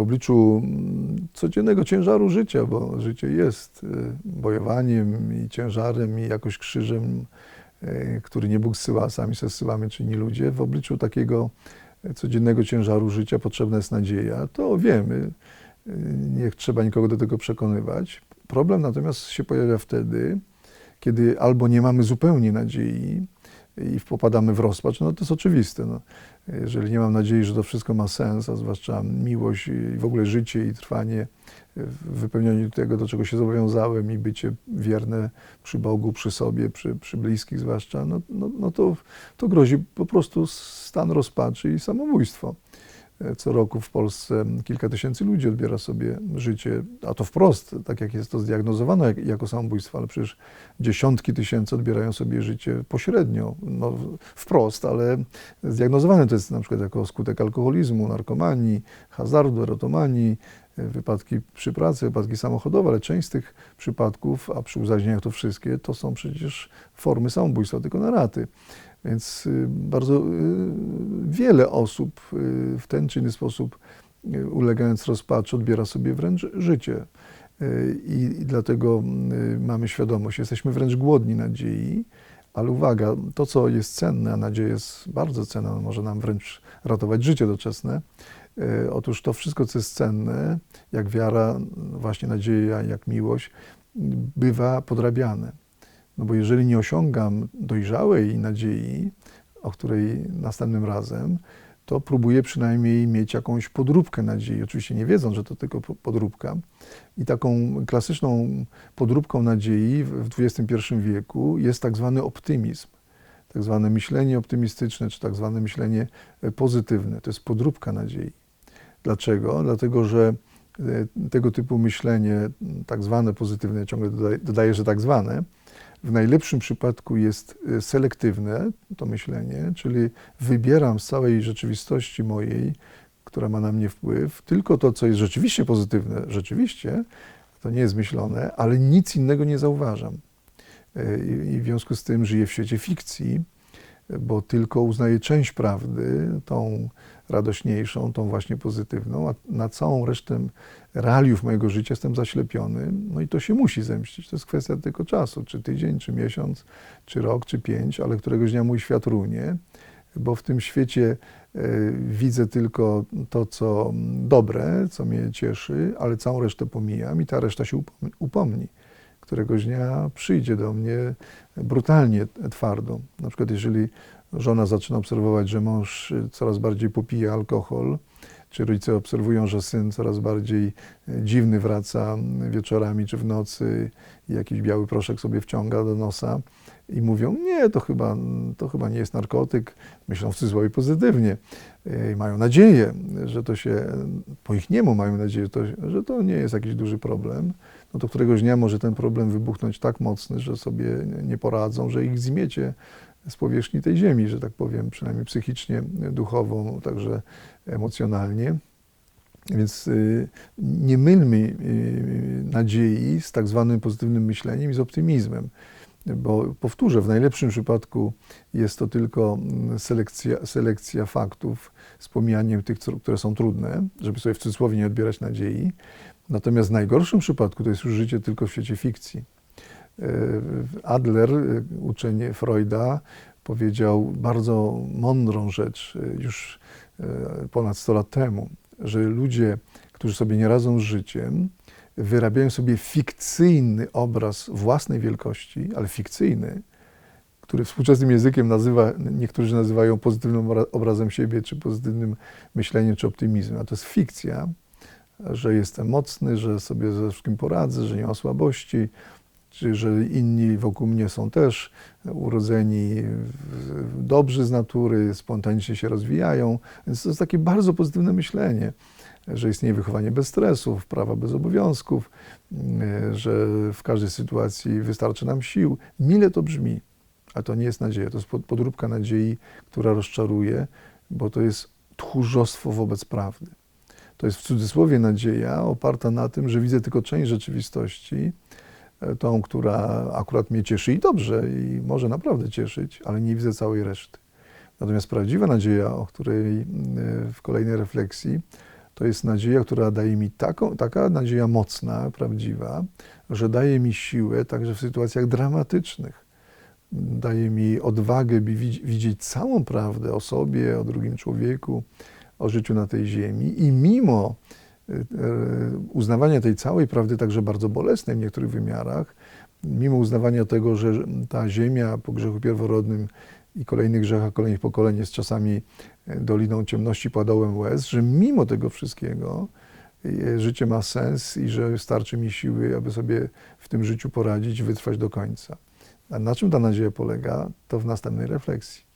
obliczu mm, codziennego ciężaru życia, bo życie jest y, bojowaniem i ciężarem i jakoś krzyżem, y, który nie Bóg zsyła, sami se zsyłamy, czyni ludzie. W obliczu takiego codziennego ciężaru życia potrzebna jest nadzieja. To wiemy, y, nie trzeba nikogo do tego przekonywać. Problem natomiast się pojawia wtedy, kiedy albo nie mamy zupełnie nadziei i popadamy w rozpacz, no to jest oczywiste. No. Jeżeli nie mam nadziei, że to wszystko ma sens, a zwłaszcza miłość i w ogóle życie i trwanie w wypełnianiu tego, do czego się zobowiązałem i bycie wierne przy Bogu, przy sobie, przy, przy bliskich zwłaszcza, no, no, no to, to grozi po prostu stan rozpaczy i samobójstwo. Co roku w Polsce kilka tysięcy ludzi odbiera sobie życie, a to wprost, tak jak jest to zdiagnozowane jako samobójstwo, ale przecież dziesiątki tysięcy odbierają sobie życie pośrednio, no wprost, ale zdiagnozowane to jest na przykład jako skutek alkoholizmu, narkomanii, hazardu, erotomanii, wypadki przy pracy, wypadki samochodowe, ale część z tych przypadków, a przy uzależnieniach to wszystkie, to są przecież formy samobójstwa, tylko na raty. Więc y, bardzo y, wiele osób y, w ten czy inny sposób, ulegając rozpaczu, odbiera sobie wręcz życie. I, dlatego mamy świadomość, jesteśmy wręcz głodni nadziei, ale uwaga, to co jest cenne, a nadzieja jest bardzo cenna, może nam wręcz ratować życie doczesne. Otóż to wszystko, co jest cenne, jak wiara, właśnie nadzieja, jak miłość, bywa podrabiane. No bo jeżeli nie osiągam dojrzałej nadziei, o której następnym razem, to próbuję przynajmniej mieć jakąś podróbkę nadziei. Oczywiście nie wiedząc, że to tylko podróbka. I taką klasyczną podróbką nadziei w XXI wieku jest tak zwany optymizm. Tak zwane myślenie optymistyczne, czy tak zwane myślenie pozytywne. To jest podróbka nadziei. Dlaczego? Dlatego, że e, tego typu myślenie, tak zwane pozytywne, ciągle dodaję że tak zwane, w najlepszym przypadku jest y, selektywne to myślenie, czyli wybieram z całej rzeczywistości mojej, która ma na mnie wpływ, tylko to, co jest rzeczywiście pozytywne, rzeczywiście, to nie jest myślone, ale nic innego nie zauważam. Y, I w związku z tym żyję w świecie fikcji, bo tylko uznaję część prawdy, tą radośniejszą, tą właśnie pozytywną, a na całą resztę realiów mojego życia jestem zaślepiony, no i to się musi zemścić. To jest kwestia tylko czasu, czy tydzień, czy miesiąc, czy rok, czy pięć, ale któregoś dnia mój świat runie, bo w tym świecie e, widzę tylko to, co dobre, co mnie cieszy, ale całą resztę pomijam i ta reszta się upomni. Któregoś dnia przyjdzie do mnie brutalnie, twardo. Na przykład jeżeli żona zaczyna obserwować, że mąż coraz bardziej popija alkohol, czy rodzice obserwują, że syn coraz bardziej e, dziwny wraca wieczorami czy w nocy i jakiś biały proszek sobie wciąga do nosa i mówią, nie, to chyba, to chyba nie jest narkotyk, myślą w cudzysłowie pozytywnie. E, i mają nadzieję, że to się, po ich niemu mają nadzieję, że to, że to nie jest jakiś duży problem, no to któregoś dnia może ten problem wybuchnąć tak mocny, że sobie nie poradzą, że ich zmiecie z powierzchni tej ziemi, że tak powiem, przynajmniej psychicznie, duchowo, także emocjonalnie. Więc y, nie mylmy y, nadziei z tak zwanym pozytywnym myśleniem i z optymizmem, bo powtórzę, w najlepszym przypadku jest to tylko mm, selekcja, selekcja faktów z pomijaniem tych, które są trudne, żeby sobie w cudzysłowie nie odbierać nadziei. Natomiast w najgorszym przypadku to jest już życie tylko w świecie fikcji. E, Adler, e, uczeń Freuda, powiedział bardzo mądrą rzecz e, już ponad 100 lat temu, że ludzie, którzy sobie nie radzą z życiem, wyrabiają sobie fikcyjny obraz własnej wielkości, ale fikcyjny, który współczesnym językiem nazywa, niektórzy nazywają pozytywnym obrazem siebie, czy pozytywnym myśleniem, czy optymizmem. A to jest fikcja, że jestem mocny, że sobie ze wszystkim poradzę, że nie ma słabości, czy że inni wokół mnie są też urodzeni dobrzy z natury, spontanicznie się rozwijają. Więc to jest takie bardzo pozytywne myślenie, że istnieje wychowanie bez stresów, prawa bez obowiązków, że w każdej sytuacji wystarczy nam sił. Mile to brzmi, a to nie jest nadzieja. To jest podróbka nadziei, która rozczaruje, bo to jest tchórzostwo wobec prawdy. To jest w cudzysłowie nadzieja oparta na tym, że widzę tylko część rzeczywistości, e, tą, która akurat mnie cieszy i dobrze, i może naprawdę cieszyć, ale nie widzę całej reszty. Natomiast prawdziwa nadzieja, o której e, w kolejnej refleksji to jest nadzieja, która daje mi taką, taka nadzieja mocna, prawdziwa, że daje mi siłę także w sytuacjach dramatycznych. Daje mi odwagę, by widz- widzieć całą prawdę o sobie, o drugim człowieku, o życiu na tej ziemi i mimo e, e, uznawania tej całej prawdy, także bardzo bolesnej w niektórych wymiarach, mimo uznawania tego, że ta ziemia po grzechu pierworodnym i kolejnych grzechach kolejnych pokoleń jest czasami e, doliną ciemności, padołem łez, że mimo tego wszystkiego życie ma sens i że starczy mi siły, aby sobie w tym życiu poradzić, wytrwać do końca. A na czym ta nadzieja polega, to w następnej refleksji.